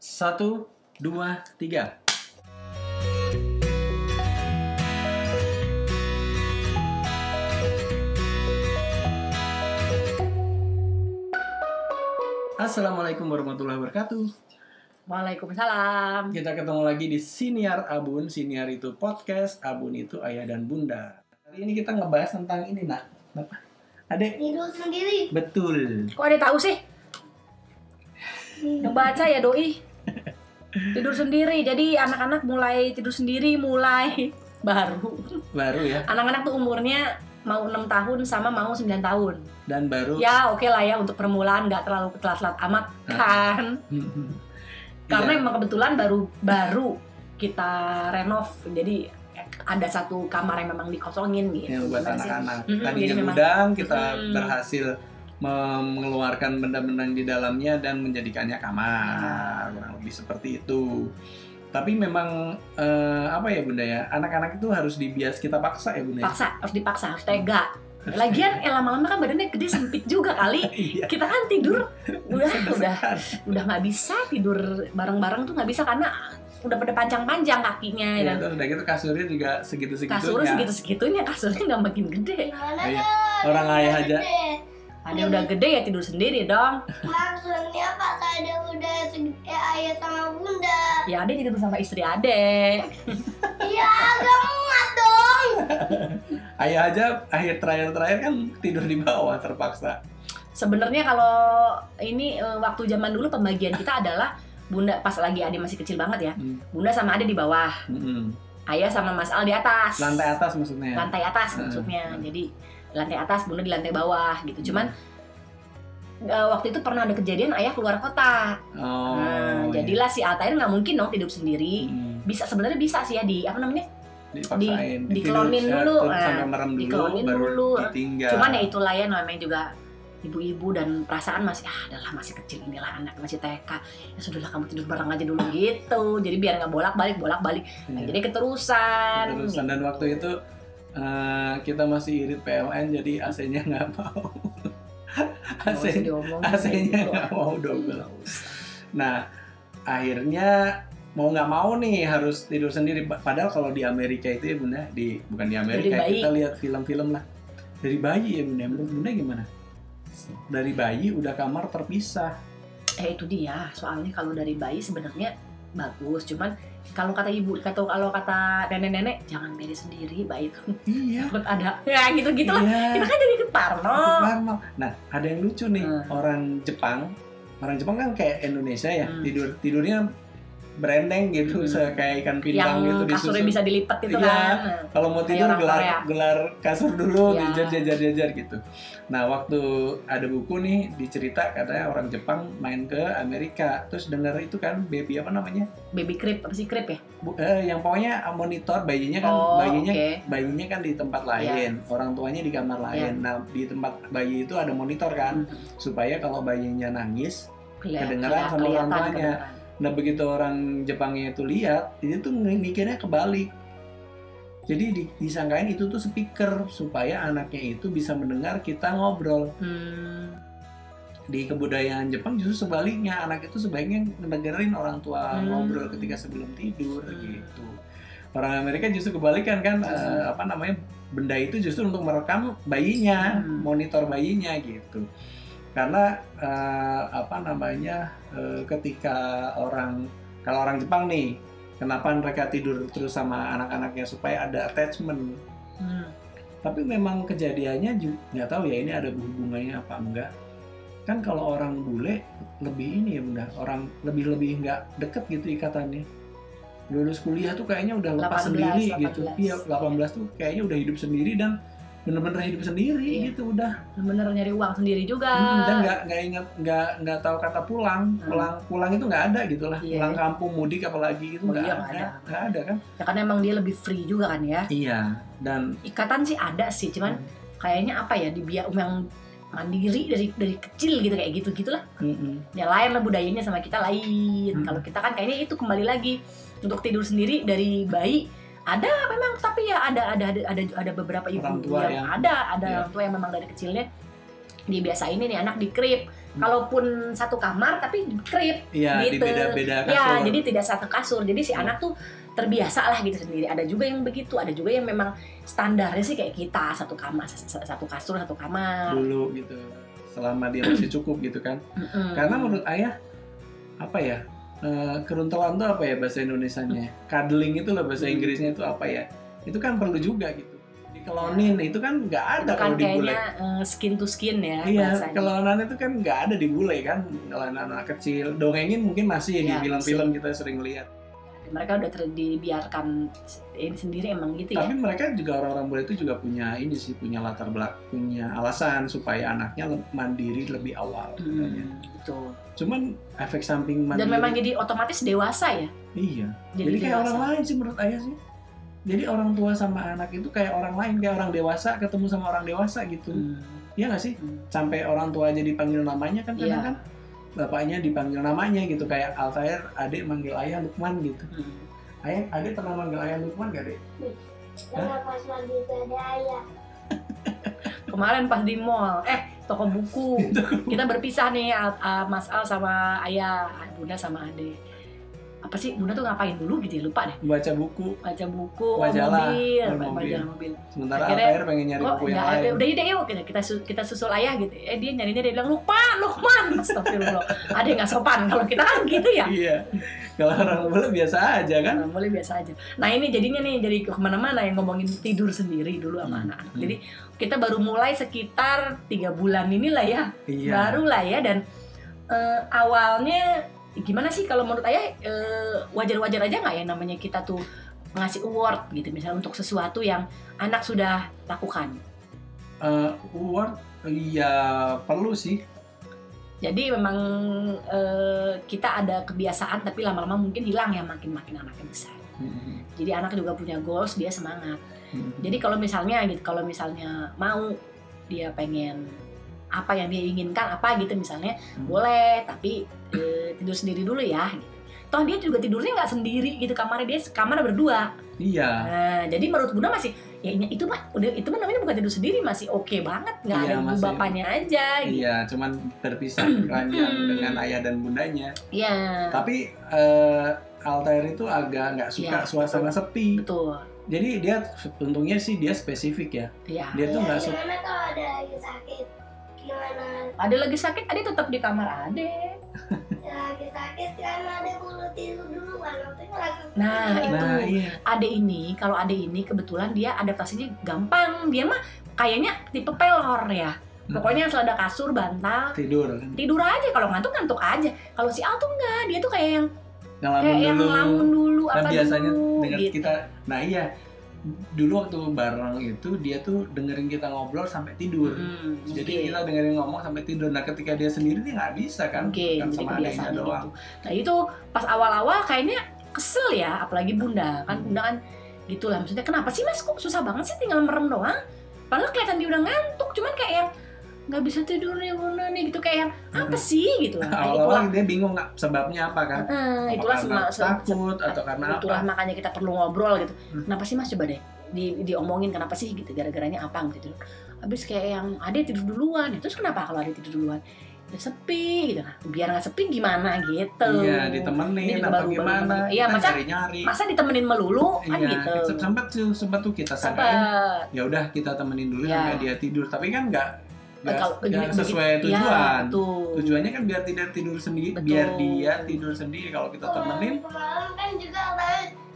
Satu, dua, tiga. Assalamualaikum warahmatullahi wabarakatuh. Waalaikumsalam. Kita ketemu lagi di Siniar Abun. Siniar itu podcast, Abun itu ayah dan bunda. Hari ini kita ngebahas tentang ini, nak. Apa? Adek? Tidur sendiri. Betul. Kok ada tahu sih? Yang baca ya doi. Tidur sendiri. Jadi anak-anak mulai tidur sendiri mulai baru. Baru ya. Anak-anak tuh umurnya mau 6 tahun sama mau 9 tahun. Dan baru. Ya oke lah ya untuk permulaan nggak terlalu telat-telat amat kan. Karena Iya. emang kebetulan baru baru kita renov. Jadi ada satu kamar yang memang dikosongin gitu. yang buat anak-anak. Tadinya memang- gudang, kita Mm. berhasil mengeluarkan benda-benda di dalamnya dan menjadikannya Ya. kamar, kurang lebih seperti itu. Tapi memang eh, apa ya bunda ya, anak-anak itu harus dibias kita paksa ya bunda. ya? Paksa, harus dipaksa, harus tega. Lagian eh, lama-lama kan badannya gede sempit juga kali. Iya. Kita kan tidur udah udah udah nggak bisa tidur bareng-bareng tuh nggak bisa karena udah pada panjang-panjang kakinya Ya, dan terus udah gitu kasurnya juga segitu-segitunya. kasur segitu-segitunya kasurnya nggak makin gede. Iya. Orang ayah aja. Ada udah gede ya tidur sendiri dong. Maksudnya pas ada udah segede ayah sama bunda. Ya ade tidur sama istri ade. Iya, agak muat dong. Ayah aja akhir terakhir-terakhir kan tidur di bawah terpaksa. Sebenarnya kalau ini eh, waktu zaman dulu pembagian kita adalah bunda pas lagi ade masih kecil banget ya. Hmm. Bunda sama ade di bawah, Mm-mm. ayah sama Mas Al di atas. Lantai atas maksudnya. lantai atas Hmm. maksudnya jadi lantai atas bunda di lantai bawah gitu. Cuman eh, waktu itu pernah ada kejadian ayah keluar kota. Oh. nah, iya. jadilah si Altair nggak mungkin dong tidur sendiri. Mm. bisa sebenarnya bisa sih ya di apa namanya? Dipaksain. di- diklonin ya, dulu, terus nah, merem dulu diklonin baru dulu. ditinggal. Cuman ya itulah ya namanya juga ibu-ibu dan perasaan masih ah adalah masih kecil inilah anak masih TK ya sudahlah kamu tidur bareng aja dulu gitu. Jadi biar nggak bolak balik bolak balik nah, Iya. jadi keterusan. Terusan dan waktu itu eh, kita masih irit PLN jadi AC-nya nggak mau. AC AC-nya nggak mau double. Nah akhirnya mau nggak mau nih harus tidur sendiri. Padahal kalau di Amerika itu ya bunda di bukan di Amerika kita lihat film-film lah. Dari bayi ya bunda. Menurut bunda gimana? Dari bayi udah kamar terpisah. Eh itu dia, soalnya kalau dari bayi sebenarnya bagus, cuman kalau kata ibu, kata kalau kata nenek-nenek jangan beres sendiri itu iya takut ada. Ya gitu-gitu lah. Iya. Kita kan jadi ikut parno. Parno. Nah, ada yang lucu nih, Hmm. orang Jepang. Orang Jepang kan kayak Indonesia ya, Hmm. tidur tidurnya berendeng gitu, Hmm. kayak ikan Yang pindang gitu kasurnya disusun. bisa dilipat itu Iya. kan. Kalau mau tidur gelar Korea. gelar kasur dulu, Iya. dijar jajar jajar gitu. Nah, waktu ada buku nih dicerita katanya orang Jepang main ke Amerika, terus dengar itu kan baby apa namanya? Baby crib, apa sih crib ya? Bu- eh, yang pokoknya monitor bayinya kan Oh, bayinya oke. bayinya kan di tempat lain, orang tuanya di kamar lain. Nah, di tempat bayi itu ada monitor kan, Hmm. supaya kalau bayinya nangis, Kedengeran sama orang tuanya. Nah begitu orang Jepangnya itu lihat, itu tuh mikirnya kebalik. Jadi di- disangkain itu tuh speaker supaya anaknya itu bisa mendengar kita ngobrol. Hmm. Di kebudayaan Jepang justru sebaliknya, anak itu sebaiknya ngedengerin orang tua Hmm. ngobrol ketika sebelum tidur Hmm. gitu. Orang Amerika justru kebalikan kan, Hmm. eh, apa namanya benda itu justru untuk merekam bayinya, Hmm. monitor bayinya gitu. Karena eh, apa namanya eh, ketika orang kalau orang Jepang nih, kenapa mereka tidur terus sama anak-anaknya supaya ada attachment. Hmm. Tapi memang kejadiannya juga nggak tahu ya ini ada hubungannya apa enggak. Kan kalau orang bule lebih ini ya bunda, orang lebih lebih nggak deket gitu ikatannya. Lulus kuliah tuh kayaknya udah lepas 18, sendiri gitu. 18. Iya 18 tuh kayaknya udah hidup sendiri dan bener-bener hidup sendiri Iya. gitu udah. Bener nyari uang sendiri juga. Hmm, dan nggak nggak ingat nggak nggak tahu kata pulang Hmm. pulang pulang itu nggak ada gitu lah Iya. pulang kampung mudik apalagi itu Oh nggak iya, ada nggak ada. kan Ya kan emang dia lebih free juga kan ya. iya dan Ikatan sih ada sih, cuman Hmm. kayaknya apa ya dibiar yang mandiri dari dari kecil gitu kayak gitu gitulah mm-mm. ya lain lah budayanya sama kita lain Hmm. kalau kita kan kayaknya itu kembali lagi untuk tidur sendiri dari bayi ada memang tapi ya ada ada ada ada, ada beberapa ibu Orang tua yang, yang- ada ada Iya. orang tua yang memang dari kecilnya dibiasain nih anak di crib kalaupun satu kamar tapi krip Iya, di gitu. beda-beda kasur. ya jadi tidak satu kasur jadi si Ya. anak tuh terbiasa lah gitu sendiri ada juga yang begitu ada juga yang memang standarnya sih kayak kita satu kamar satu kasur satu kamar dulu gitu. Selama dia masih cukup gitu kan. Karena menurut ayah apa ya? Eh, keruntelan tuh apa ya bahasa Indonesianya? Cuddling itu loh bahasa. Inggrisnya itu apa ya? Itu kan perlu juga gitu. Dikelonin itu kan nggak ada itu kan kalau di bule. kayaknya eh, skin to skin ya Iya, kelonan itu kan nggak ada di bule kan. Kalau anak-anak kecil, dongengin mungkin masih ya, di Iya, film-film kita sering lihat. Mereka udah ter- dibiarkan ini sendiri emang gitu ya Tapi mereka juga orang-orang bule itu juga punya ini sih, punya latar belakang, punya alasan supaya anaknya mandiri lebih awal. katanya. Hmm, betul Cuman efek samping mandiri. dan memang jadi otomatis dewasa ya Iya. jadi, Jadi, kayak dewasa. orang lain sih menurut ayah sih. Jadi orang tua sama anak itu kayak orang lain, kayak orang dewasa ketemu sama orang dewasa gitu. Hmm, Iya nggak sih? hmm. Sampai orang tua aja dipanggil namanya kan kadang Iya. kan bapaknya dipanggil namanya gitu kayak Altair adik manggil ayah Lukman gitu. Hmm. Ayah adik pernah manggil ayah Lukman gak dek? Karena pas lagi itu ada ayah. kemarin pas di mall eh toko buku kita berpisah nih Al- Al- Mas Al sama ayah Bunda sama Ade apa sih Bunda tuh ngapain dulu gitu ya lupa deh Baca buku. baca buku Majalah. mobil Oh, baca mobil. majalah mobil Sementara Akhirnya, Altair pengen nyari buku yang ada lain. udah ide yuk kita kita, su- kita susul ayah gitu eh dia nyarinya dia bilang Lukman Lukman Astagfirullah ada yang nggak sopan kalau kita kan gitu ya Iya. Kalau orang bule biasa aja kan. Nah, boleh biasa aja. Nah ini jadinya nih jadi ke mana-mana yang ngomongin tidur sendiri dulu sama Hmm. anak-anak. Hmm. Jadi kita baru mulai sekitar tiga bulan inilah ya, Iya. baru lah ya dan eh, awalnya gimana sih kalau menurut ayah eh, wajar-wajar aja nggak ya namanya kita tuh ngasih award gitu misalnya untuk sesuatu yang anak sudah lakukan. Eh, award iya perlu sih. Jadi memang eh, kita ada kebiasaan tapi lama-lama mungkin hilang ya makin-makin anaknya besar. Hmm. Jadi anak juga punya goals, dia semangat. Hmm. Jadi kalau misalnya gitu, kalau misalnya mau dia pengen apa yang dia inginkan apa gitu misalnya Hmm. boleh tapi eh, tidur sendiri dulu ya. Gitu. Toh dia juga tidurnya nggak sendiri gitu kamarnya dia kamar berdua. Iya. Nah, jadi menurut Bunda masih ya ini itu mah udah itu mah namanya bukan tidur sendiri masih oke banget nggak Iya, ada ibu masih- bapaknya aja gitu. Iya, cuman terpisah ranjang Hmm. dengan ayah dan bundanya. Iya. Tapi eh, Altair itu agak nggak suka Iya, suasana sepi. Betul. Jadi dia untungnya sih dia spesifik ya. Iya. Dia tuh Iya, nggak suka. Gimana kalau ada lagi sakit? Ada lagi sakit, ada tetap di kamar ade. Ya, lagi sakit kan ada bulu tidur. Waktu itu lagi Nah, itu. Nah, iya. Ade ini, kalau ade ini kebetulan dia adaptasinya gampang. Dia mah kayaknya tipe pelor ya. Pokoknya asal ada kasur, bantal, tidur kan. tidur aja. Kalau ngantuk ngantuk aja. Kalau si Al tuh enggak, dia tuh kayak yang Ngelamun kayak yang dulu. ngelamun dulu Kan apa biasanya dulu dengar gitu. kita. Nah, iya. Dulu waktu bareng itu dia tuh dengerin kita ngobrol sampai tidur. Hmm, Jadi oke. kita dengerin ngomong sampai tidur. Nah, ketika dia sendiri dia nggak bisa kan. Oke, kan sama kebiasaan doang. gitu. Nah itu pas awal-awal kayaknya kesel ya, apalagi bunda kan bunda kan gitulah maksudnya kenapa sih mas kok susah banget sih tinggal merem doang? Padahal kelihatan dia udah ngantuk, cuman kayak yang nggak bisa tidur nih bunda nih gitu kayak yang apa sih gitu. Nah, itulah, Awal-awal dia bingung nggak sebabnya apa kan. eh, itulah Apa karena sema- se- takut atau karena itulah apa? makanya kita perlu ngobrol gitu. Hmm. Kenapa sih mas coba deh di diomongin kenapa sih gitu gara-garanya apa gitu. Habis kayak yang ade tidur duluan, ya, terus kenapa kalau ade tidur duluan? Ya sepi gitu kan. Biar nggak sepi gimana gitu. Iya, ditemenin apa baru- gimana? baru- Iya, masa- nyari-nyari. masa ditemenin melulu kan Iya, gitu sempat tuh sempat tuh kita sangkain sempet ya udah kita temenin dulu Iya. sampai dia tidur tapi kan nggak begitu- sesuai Iya, tujuan betul. tujuannya kan biar tidak tidur sendiri Betul. biar dia tidur sendiri kalau kita temenin Kemarin kan juga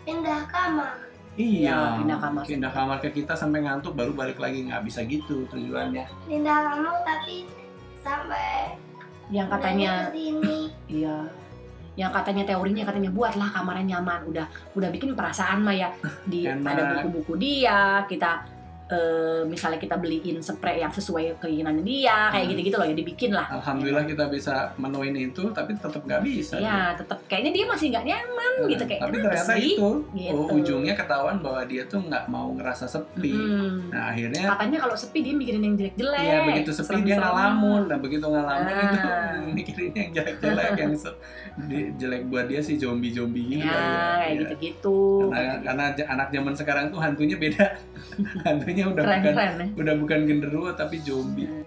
pindah kamar. iya pindah kamar. pindah kamar ke kita sampai ngantuk baru balik lagi nggak bisa gitu tujuannya Pindah kamar tapi sampai yang katanya ke sini. iya yang katanya teorinya katanya buatlah kamarnya nyaman udah udah bikin perasaan mah ya di Enak. ada buku-buku dia kita eh, misalnya kita beliin spray yang sesuai keinginannya dia kayak Hmm. gitu-gitu loh ya dibikin lah alhamdulillah kita bisa menuin itu tapi tetap nggak bisa ya tetap kayaknya dia masih nggak nyaman Nah, gitu kayak tapi ternyata sih itu Gitu. oh, ujungnya ketahuan bahwa dia tuh nggak mau ngerasa sepi Hmm. nah akhirnya katanya kalau sepi dia mikirin yang jelek-jelek Iya begitu sepi dia serem-serem. ngalamun dan begitu ngalamun Ah. itu mikirin yang jelek-jelek yang jelek buat dia sih zombie-zombie gitu ya kali kayak Iya. gitu-gitu Karena, karena anak zaman sekarang tuh hantunya beda. hantunya udah bukan keren-keren ya udah bukan genderuwo tapi zombie. ya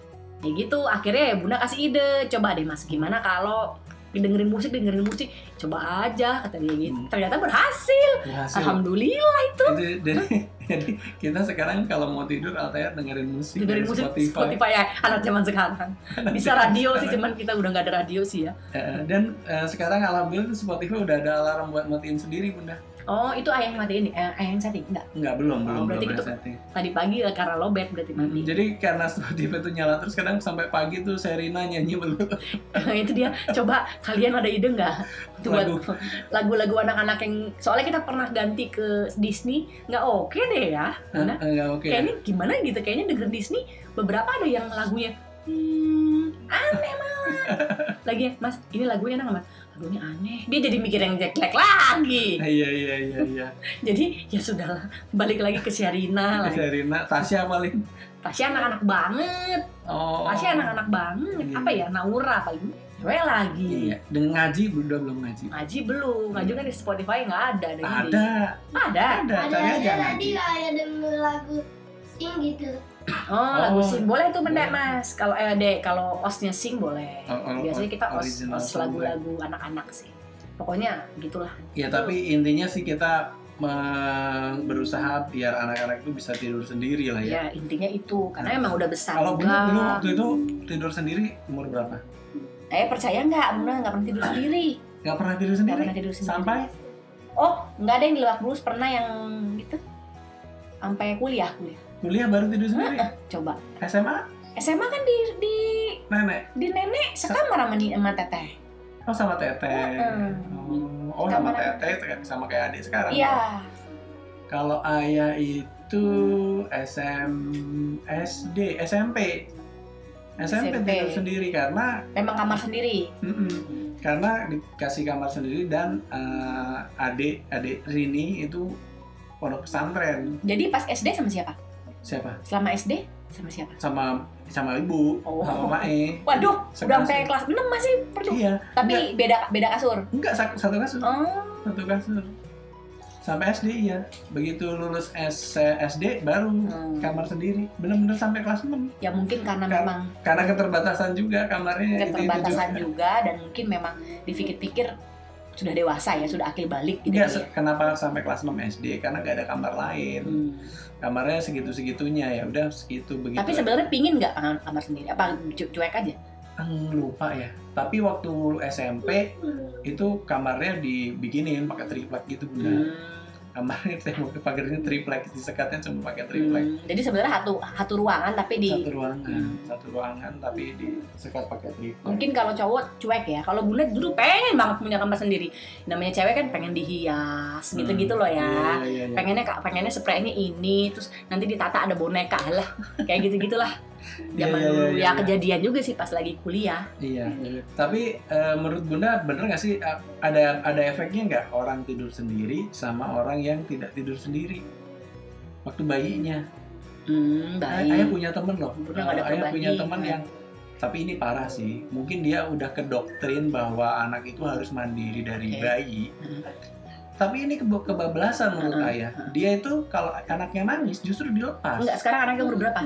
gitu akhirnya ya bunda kasih ide coba deh mas gimana kalau dengerin musik dengerin musik coba aja kata dia gitu Hmm. ternyata berhasil Berhasil. alhamdulillah Itu jadi, jadi kita sekarang kalau mau tidur Altair dengerin musik dengerin dari musik Spotify. Spotify. ya anak zaman sekarang bisa radio sih cuman kita udah nggak ada radio sih ya Eh, dan eh, sekarang alhamdulillah Spotify udah ada alarm buat matiin sendiri bunda. Oh itu ayah yang matiin eh, ayah yang setting enggak Enggak belum Oh, belum berarti belum itu- setting. tadi pagi ya karena lobet berarti mati Jadi karena Spotify itu nyala terus kadang sampai pagi tuh Serina nyanyi belum. itu dia coba kalian ada ide nggak Itu buat Lagu. lagu-lagu anak-anak yang soalnya kita pernah ganti ke Disney nggak oke deh ya Bunda. Enggak oke. kayaknya gimana gitu kayaknya denger Disney beberapa ada yang lagunya hmm, aneh malah lagi mas ini lagunya enak nggak, mas lagunya aneh dia jadi mikir yang jelek lagi Iya iya iya iya. jadi ya sudahlah balik lagi ke Sherina lagi Serina, Tasya paling. Tasya anak-anak banget Oh. Tasya anak-anak banget Iya. apa ya Naura paling cewek lagi Iya. Dan ngaji udah belum ngaji. ngaji belum ngaji kan di Spotify nggak ada ada ini. Ada. ada Ada. Ada Cari aja aja ngaji. tadi kayak denger lagu sing gitu. oh, lagu Oh. sing. Boleh tuh benda Boleh. mas. Kalau eh dek kalau osnya sing boleh. Oh, oh, biasanya kita os os lagu-lagu anak-anak sih. Pokoknya gitulah. Ya tapi intinya sih kita berusaha biar anak-anak itu bisa tidur sendiri lah ya. ya intinya itu. Karena emang udah besar Kalau juga. Bunda dulu waktu itu tidur sendiri umur berapa? eh percaya nggak? Bunda nggak pernah tidur sendiri. Gak pernah tidur nggak sendiri? pernah tidur sendiri. Sampai? oh nggak ada yang di Lebak Bulus pernah yang gitu? Sampai kuliah kuliah Kuliah baru tidur sendiri? coba SMA? SMA kan di di Nenek? di nenek sekamar sama di sama teteh Oh sama teteh. Mm-mm. Oh, oh sama teteh sama kayak adik sekarang. iya Kalau ayah itu SM, SD, SMP. SMP, SMP. tidur sendiri karena memang kamar sendiri mm-mm, karena dikasih kamar sendiri dan eh, adik adik Rini itu pondok pesantren jadi pas SD sama siapa siapa? Selama SD sama siapa? Sama sama ibu Oh. sama Mae waduh udah sampai kelas 6 masih perlu. Iya tapi beda beda kasur? Enggak satu, kasur. Oh. Satu kasur. Sampai SD ya begitu lulus S, SD baru Hmm. kamar sendiri. Bener-bener sampai kelas 6 ya mungkin karena Kar- memang karena keterbatasan juga kamarnya itu- itu keterbatasan juga. juga dan mungkin memang dipikir-pikir sudah dewasa ya sudah akil balik gitu Enggak, ya. kenapa sampai kelas 6 SD? Karena nggak ada kamar lain. Hmm. Kamarnya segitu-segitunya ya udah segitu begitu. Tapi sebenarnya pingin nggak kamar sendiri? Apa cu- cuek aja? Hmm, lupa ya. Tapi waktu SMP itu kamarnya dibikinin pakai triplek gitu bunda. Hmm. Kamarnya tembok pagarnya triplek, disekatnya cuma pakai triplek. Hmm. Jadi sebenarnya satu satu ruangan tapi di Satu ruangan, Hmm. satu ruangan tapi disekat pakai triplek. mungkin kalau cowok cuek ya. Kalau bunda dulu pengen banget punya kamar sendiri. Namanya cewek kan pengen dihias gitu-gitu loh ya. Iya, iya, iya. Pengennya kak pengennya spraynya ini terus nanti ditata ada boneka lah kayak gitu gitulah. Iya, Zaman iya, dulu iya, ya iya. kejadian juga sih pas lagi kuliah. Iya. Tapi eh, menurut Bunda bener nggak sih ada ada efeknya nggak orang tidur sendiri sama orang yang tidak tidur sendiri waktu bayinya? Hmm, Ay- Ayah punya temen loh. Bunda ada Ayah punya temen yang tapi ini parah sih. Mungkin dia udah kedoktrin bahwa anak itu harus mandiri dari Oke. bayi. Hmm. Tapi ini keba- kebablasan menurut Hmm. ayah. Dia itu kalau anaknya nangis justru dilepas. Enggak, sekarang anaknya umur berapa?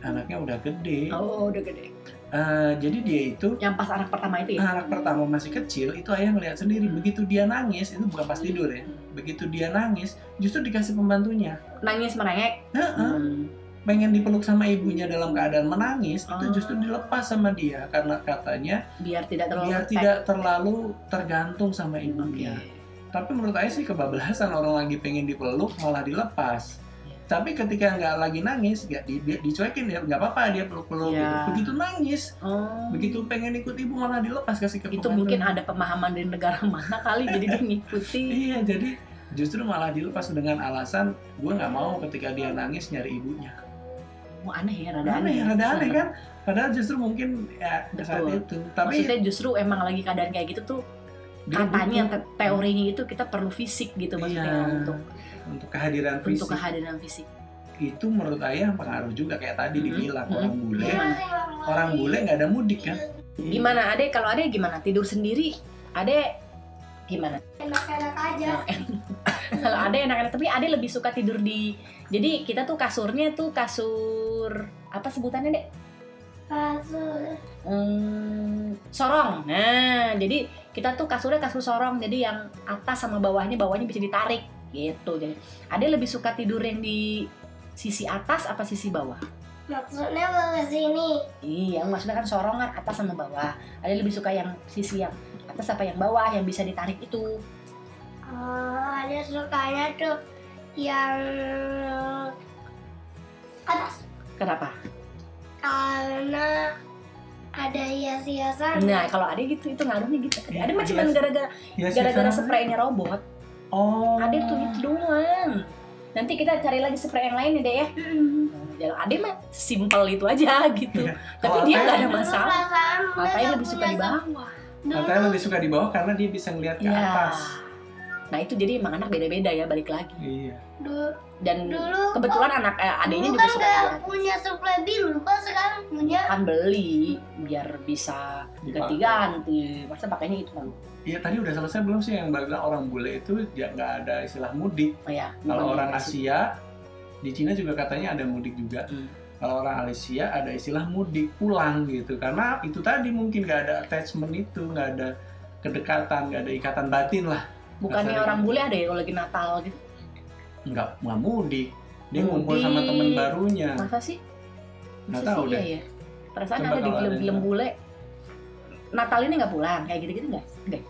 Anaknya udah gede. Oh, udah gede. Eh, jadi dia itu Yang pas anak pertama itu ya? anak pertama masih kecil itu ayah melihat sendiri begitu dia nangis itu bukan pas tidur ya begitu dia nangis justru dikasih pembantunya Nangis merengek. Heeh, Hmm. pengen dipeluk sama ibunya dalam keadaan menangis itu Oh. justru dilepas sama dia karena katanya Biar tidak terlalu biar tidak terlalu tergantung sama ibunya tapi menurut ayah sih kebablasan orang lagi pengen dipeluk malah dilepas tapi ketika nggak lagi nangis nggak di, di- dicuekin ya nggak apa-apa dia peluk-peluk Iya. gitu. begitu nangis Oh. begitu pengen ikut ibu malah dilepas kasih ke itu mungkin ada pemahaman dari negara mana kali jadi dia ngikuti. Iya, jadi justru malah dilepas dengan alasan gue nggak mau ketika dia nangis nyari ibunya. Wah, aneh ya, rada Aneh, aneh. rada aneh kan? Padahal justru mungkin ya saat Betul. itu. Tapi Maksudnya justru emang lagi keadaan kayak gitu tuh katanya butuh te- teorinya itu kita perlu fisik gitu maksudnya Iya. untuk untuk kehadiran fisik untuk kehadiran fisik. itu menurut ayah pengaruh juga kayak tadi Mhm. dibilang Mhm. orang bule. Gimana? Orang bule nggak ada mudik kan? Gimana Ade kalau Ade gimana? Tidur sendiri? Ade gimana? Enak-enak aja. Kalau Ade enak-enak tapi Ade lebih suka tidur di Jadi kita tuh kasurnya tuh kasur apa sebutannya, Dek? kasur Hmm, sorong. Nah, jadi kita tuh kasurnya kasur sorong. Jadi yang atas sama bawahnya, bawahnya bisa ditarik gitu. Jadi, ada lebih suka tidur yang di sisi atas apa sisi bawah? maksudnya ke sini Iya, maksudnya kan sorongan atas sama bawah. Ada lebih suka yang sisi yang atas apa yang bawah yang bisa ditarik itu? oh ada sukanya tuh yang atas Kenapa? karena ada hias-hiasan Nah, kalau ada gitu itu ngaruhnya gitu. Ada mah Iya, cuma iya. gara-gara gara-gara spraynya robot. Oh. Ada tuh itu doang. Nanti kita cari lagi spray yang lain ya, Dek ya. Jalan Ade mah simple itu aja gitu. Iya. Tapi dia nggak ada masalah. Matanya lebih suka di bawah. Matanya lebih suka di bawah karena dia bisa ngelihat ke Ya. atas. Nah itu jadi emang anak beda-beda ya balik lagi. Iya. Dan dulu kebetulan anak eh, adiknya dulu juga kan suka lihat. punya suplai biru kok sekarang punya kan beli biar bisa Dipakai. ganti-ganti. Masa pakainya itu kan? Iya tadi udah selesai belum sih yang bilang orang bule itu ya nggak ada istilah mudik. Oh ya. Kalau orang. Asia di Cina juga katanya ada mudik juga. Hmm. Kalau orang Asia ada istilah mudik pulang gitu karena itu tadi mungkin nggak ada attachment itu nggak ada kedekatan nggak ada ikatan batin lah Bukannya orang bule ada ya kalau lagi Natal gitu? Nggak nggak mudik dia Mudik. ngumpul sama temen barunya Masa sih? Nggak tahu deh. iya ya? Perasaan Coba ada di film-film bule. Natal ini nggak pulang kayak gitu-gitu nggak? Nggak.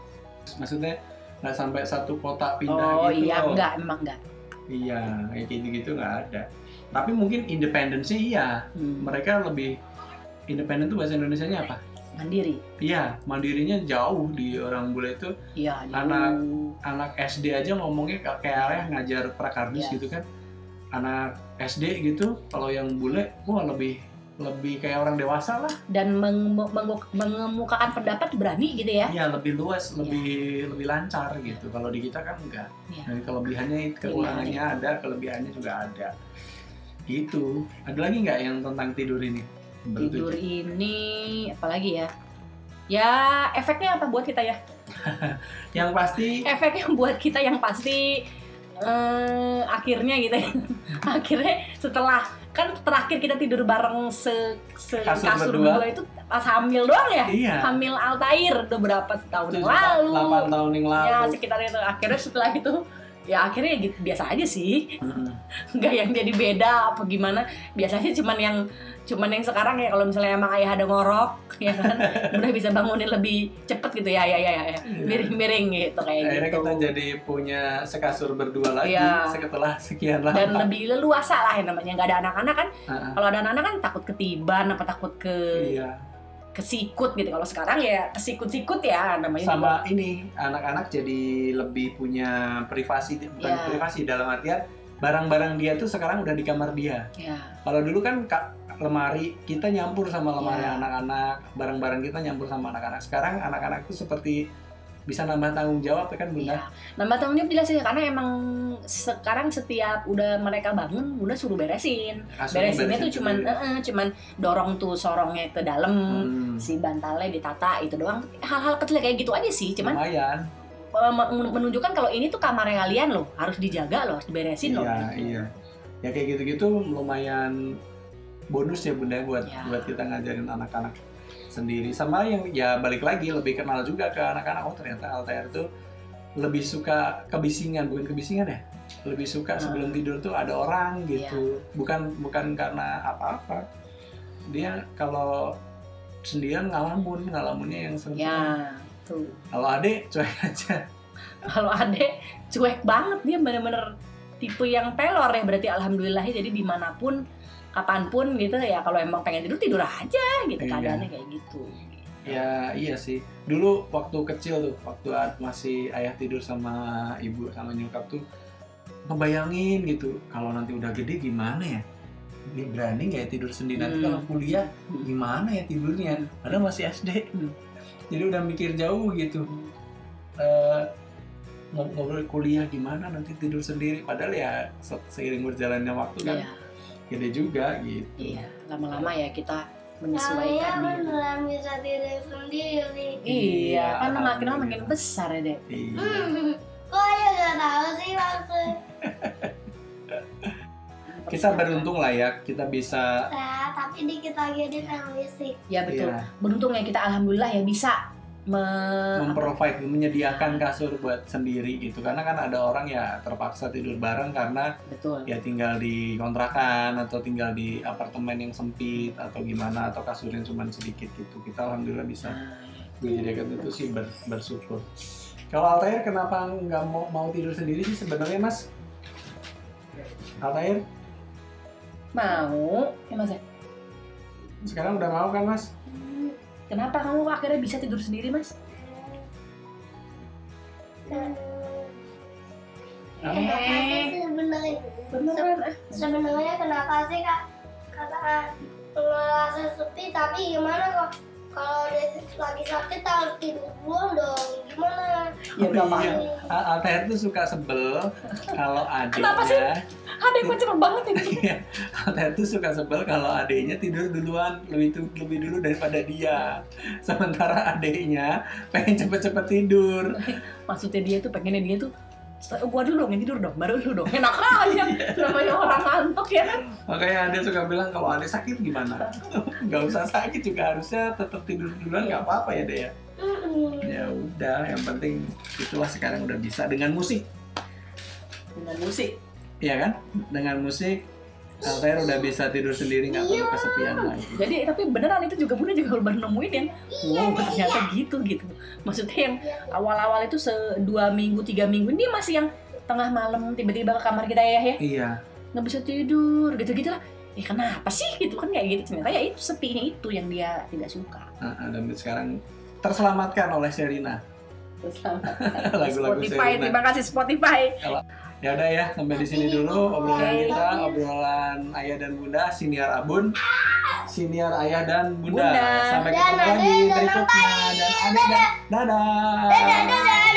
maksudnya nggak sampai satu kota pindah Oh gitu iya loh. enggak memang enggak. iya kayak gitu gitu nggak ada tapi mungkin independensi iya Hmm. mereka lebih independen tuh bahasa Indonesia nya apa Mandiri. iya mandirinya jauh di orang bule itu Iya. Anak- jauh. anak SD aja ngomongnya kayak ayah ngajar prakardus Iya. gitu kan anak SD gitu kalau yang bule wah lebih lebih kayak orang dewasa lah dan meng- meng- mengemukakan pendapat berani gitu ya. Iya lebih luas lebih lebih lancar gitu kalau di kita kan enggak Iya. dan kelebihannya kekurangannya ada kelebihannya juga ada gitu ada lagi nggak yang tentang tidur ini Tidur ini apalagi ya? Ya efeknya apa buat kita ya? yang pasti Efeknya buat kita yang pasti eh, akhirnya gitu ya. akhirnya setelah kan terakhir kita tidur bareng se, se Kasur kasur, berdua. berdua itu pas hamil doang ya? iya Hamil Altair udah berapa tahun yang lalu? delapan tahun yang lalu Ya sekitar itu. Akhirnya setelah itu ya akhirnya gitu biasa aja sih. Nggak yang jadi beda apa gimana. Biasanya cuman yang cuman yang sekarang ya kalau misalnya emang ayah ada ngorok ya kan udah bisa bangunin lebih cepet gitu ya ya ya ya miring-miring gitu kayak akhirnya gitu. kita jadi punya sekasur berdua lagi Iya. setelah sekian lama. Dan lebih leluasa lah yang namanya nggak ada anak-anak kan. Ah, kalau ada anak-anak kan takut ketiban apa takut ke iya kesikut gitu kalau sekarang ya kesikut-sikut ya namanya juga. sama ini anak-anak jadi lebih punya privasi bukan Iya. privasi dalam artian barang-barang dia tuh sekarang udah di kamar dia ya kalau dulu kan ka- lemari kita nyampur sama lemari Iya. anak-anak barang-barang kita nyampur sama anak-anak sekarang anak-anak tuh seperti bisa nambah tanggung jawab ya kan bunda Iya. Nambah tanggung jawab jelas ya karena emang sekarang setiap udah mereka bangun udah suruh beresin. Kasurnya Beresinnya beresin tuh cuman eh, eh, cuman dorong tuh sorongnya ke dalam, Hmm, si bantalnya ditata itu doang. Hal-hal kecil kayak gitu aja sih, cuman lumayan men- menunjukkan kalau ini tuh kamarnya kalian loh, harus dijaga loh, harus diberesin loh. iya gitu. iya ya kayak gitu-gitu lumayan bonus ya bunda buat Ya. buat kita ngajarin anak-anak sendiri. Sama yang ya balik lagi lebih kenal juga ke anak-anak. Oh ternyata Altair tuh lebih suka kebisingan. Bukan kebisingan ya? Lebih suka Hmm. sebelum tidur tuh ada orang gitu. Bukan bukan karena apa-apa. Dia kalau sendirian ngalamun ngalamunnya yang seru Ya, tuh. kalau adek cuek aja. Kalau adek cuek banget. Dia bener-bener tipe yang pelor ya. Berarti alhamdulillah jadi di mana pun kapan pun gitu ya kalau emang pengen tidur tidur aja gitu Iya. keadaannya kayak gitu. Ya iya sih. Dulu waktu kecil tuh, waktu masih ayah tidur sama ibu sama nyokap tuh ngebayangin gitu. Kalau nanti udah gede gimana ya? Berani nggak ya tidur sendiri nanti Hmm. kalau kuliah gimana ya tidurnya? Padahal masih SD. Hmm. Jadi udah mikir jauh gitu. Eh, ngob- ngobrol kuliah gimana nanti tidur sendiri. Padahal ya se- seiring berjalannya waktu kan Iya, gede juga gitu. iya. Lama-lama ya kita menyesuaikan diri. sendiri. Iya, kan makin lama makin besar ya, Dek. Iya. Hmm, kok ya gak tahu sih maksud Kita beruntung lah ya, kita bisa saya, tapi dikit lagi dia pengen listrik. Ya betul. Iya. Beruntung ya kita alhamdulillah ya bisa me- memprovide menyediakan kasur buat sendiri gitu. Karena kan ada orang ya terpaksa tidur bareng karena betul. ya tinggal di kontrakan atau tinggal di apartemen yang sempit atau gimana atau kasurnya cuma sedikit gitu. Kita alhamdulillah bisa Nah, menyediakan itu sih ber- bersyukur. Kalau Altair kenapa nggak mau mau tidur sendiri sih sebenarnya mas? Altair? Mau, ya mas ya? sekarang udah mau kan mas Kenapa kamu akhirnya bisa tidur sendiri mas? Kenapa sih sebenarnya? Beneran. Sebenarnya kenapa sih kak? Karena ngerasa sepi tapi gimana kok? Kalau dia lagi sakit harus tidur dulu dong. Gimana? Ya udah Oh, Pak. iya. Al- Altair tuh suka sebel kalau Kenapa sih? Ada yang cepet banget ini. Iya, Altair tuh suka sebel kalau adiknya tidur duluan lebih tu- lebih dulu daripada dia. Sementara adiknya pengen cepet-cepet tidur. Maksudnya dia tuh pengennya dia tuh gua dulu dong yang tidur dong, baru lu dong. Enak aja. Namanya orang ngantuk ya kan. Makanya dia suka bilang kalau adik sakit gimana? Gak usah sakit juga harusnya tetap tidur duluan nggak apa-apa ya deh ya. Ya udah, yang penting itulah sekarang udah bisa dengan musik, Dengan musik. Iya kan? Dengan musik Altair udah bisa tidur sendiri nggak perlu kesepian lagi. Jadi tapi beneran itu juga Bunda juga baru nemuin yang wow ternyata gitu gitu. Maksudnya yang awal-awal itu se dua minggu tiga minggu ini masih yang tengah malam tiba-tiba ke kamar kita ya ya Iya, nggak bisa tidur gitu-gitu lah. Eh kenapa sih gitu kan kayak gitu ternyata ya itu sepinya itu yang dia tidak suka. Nah, dan sekarang terselamatkan oleh Sherina. Terus sama Lagu-lagu Spotify, Sherina. terima kasih Spotify. Ya udah ya, sampai di sini dulu obrolan kita, obrolan ayah dan bunda, siniar abun, siniar ayah dan bunda. Bunda. Sampai ketemu lagi berikutnya dan Ade dan dadah. Dadah, dadah.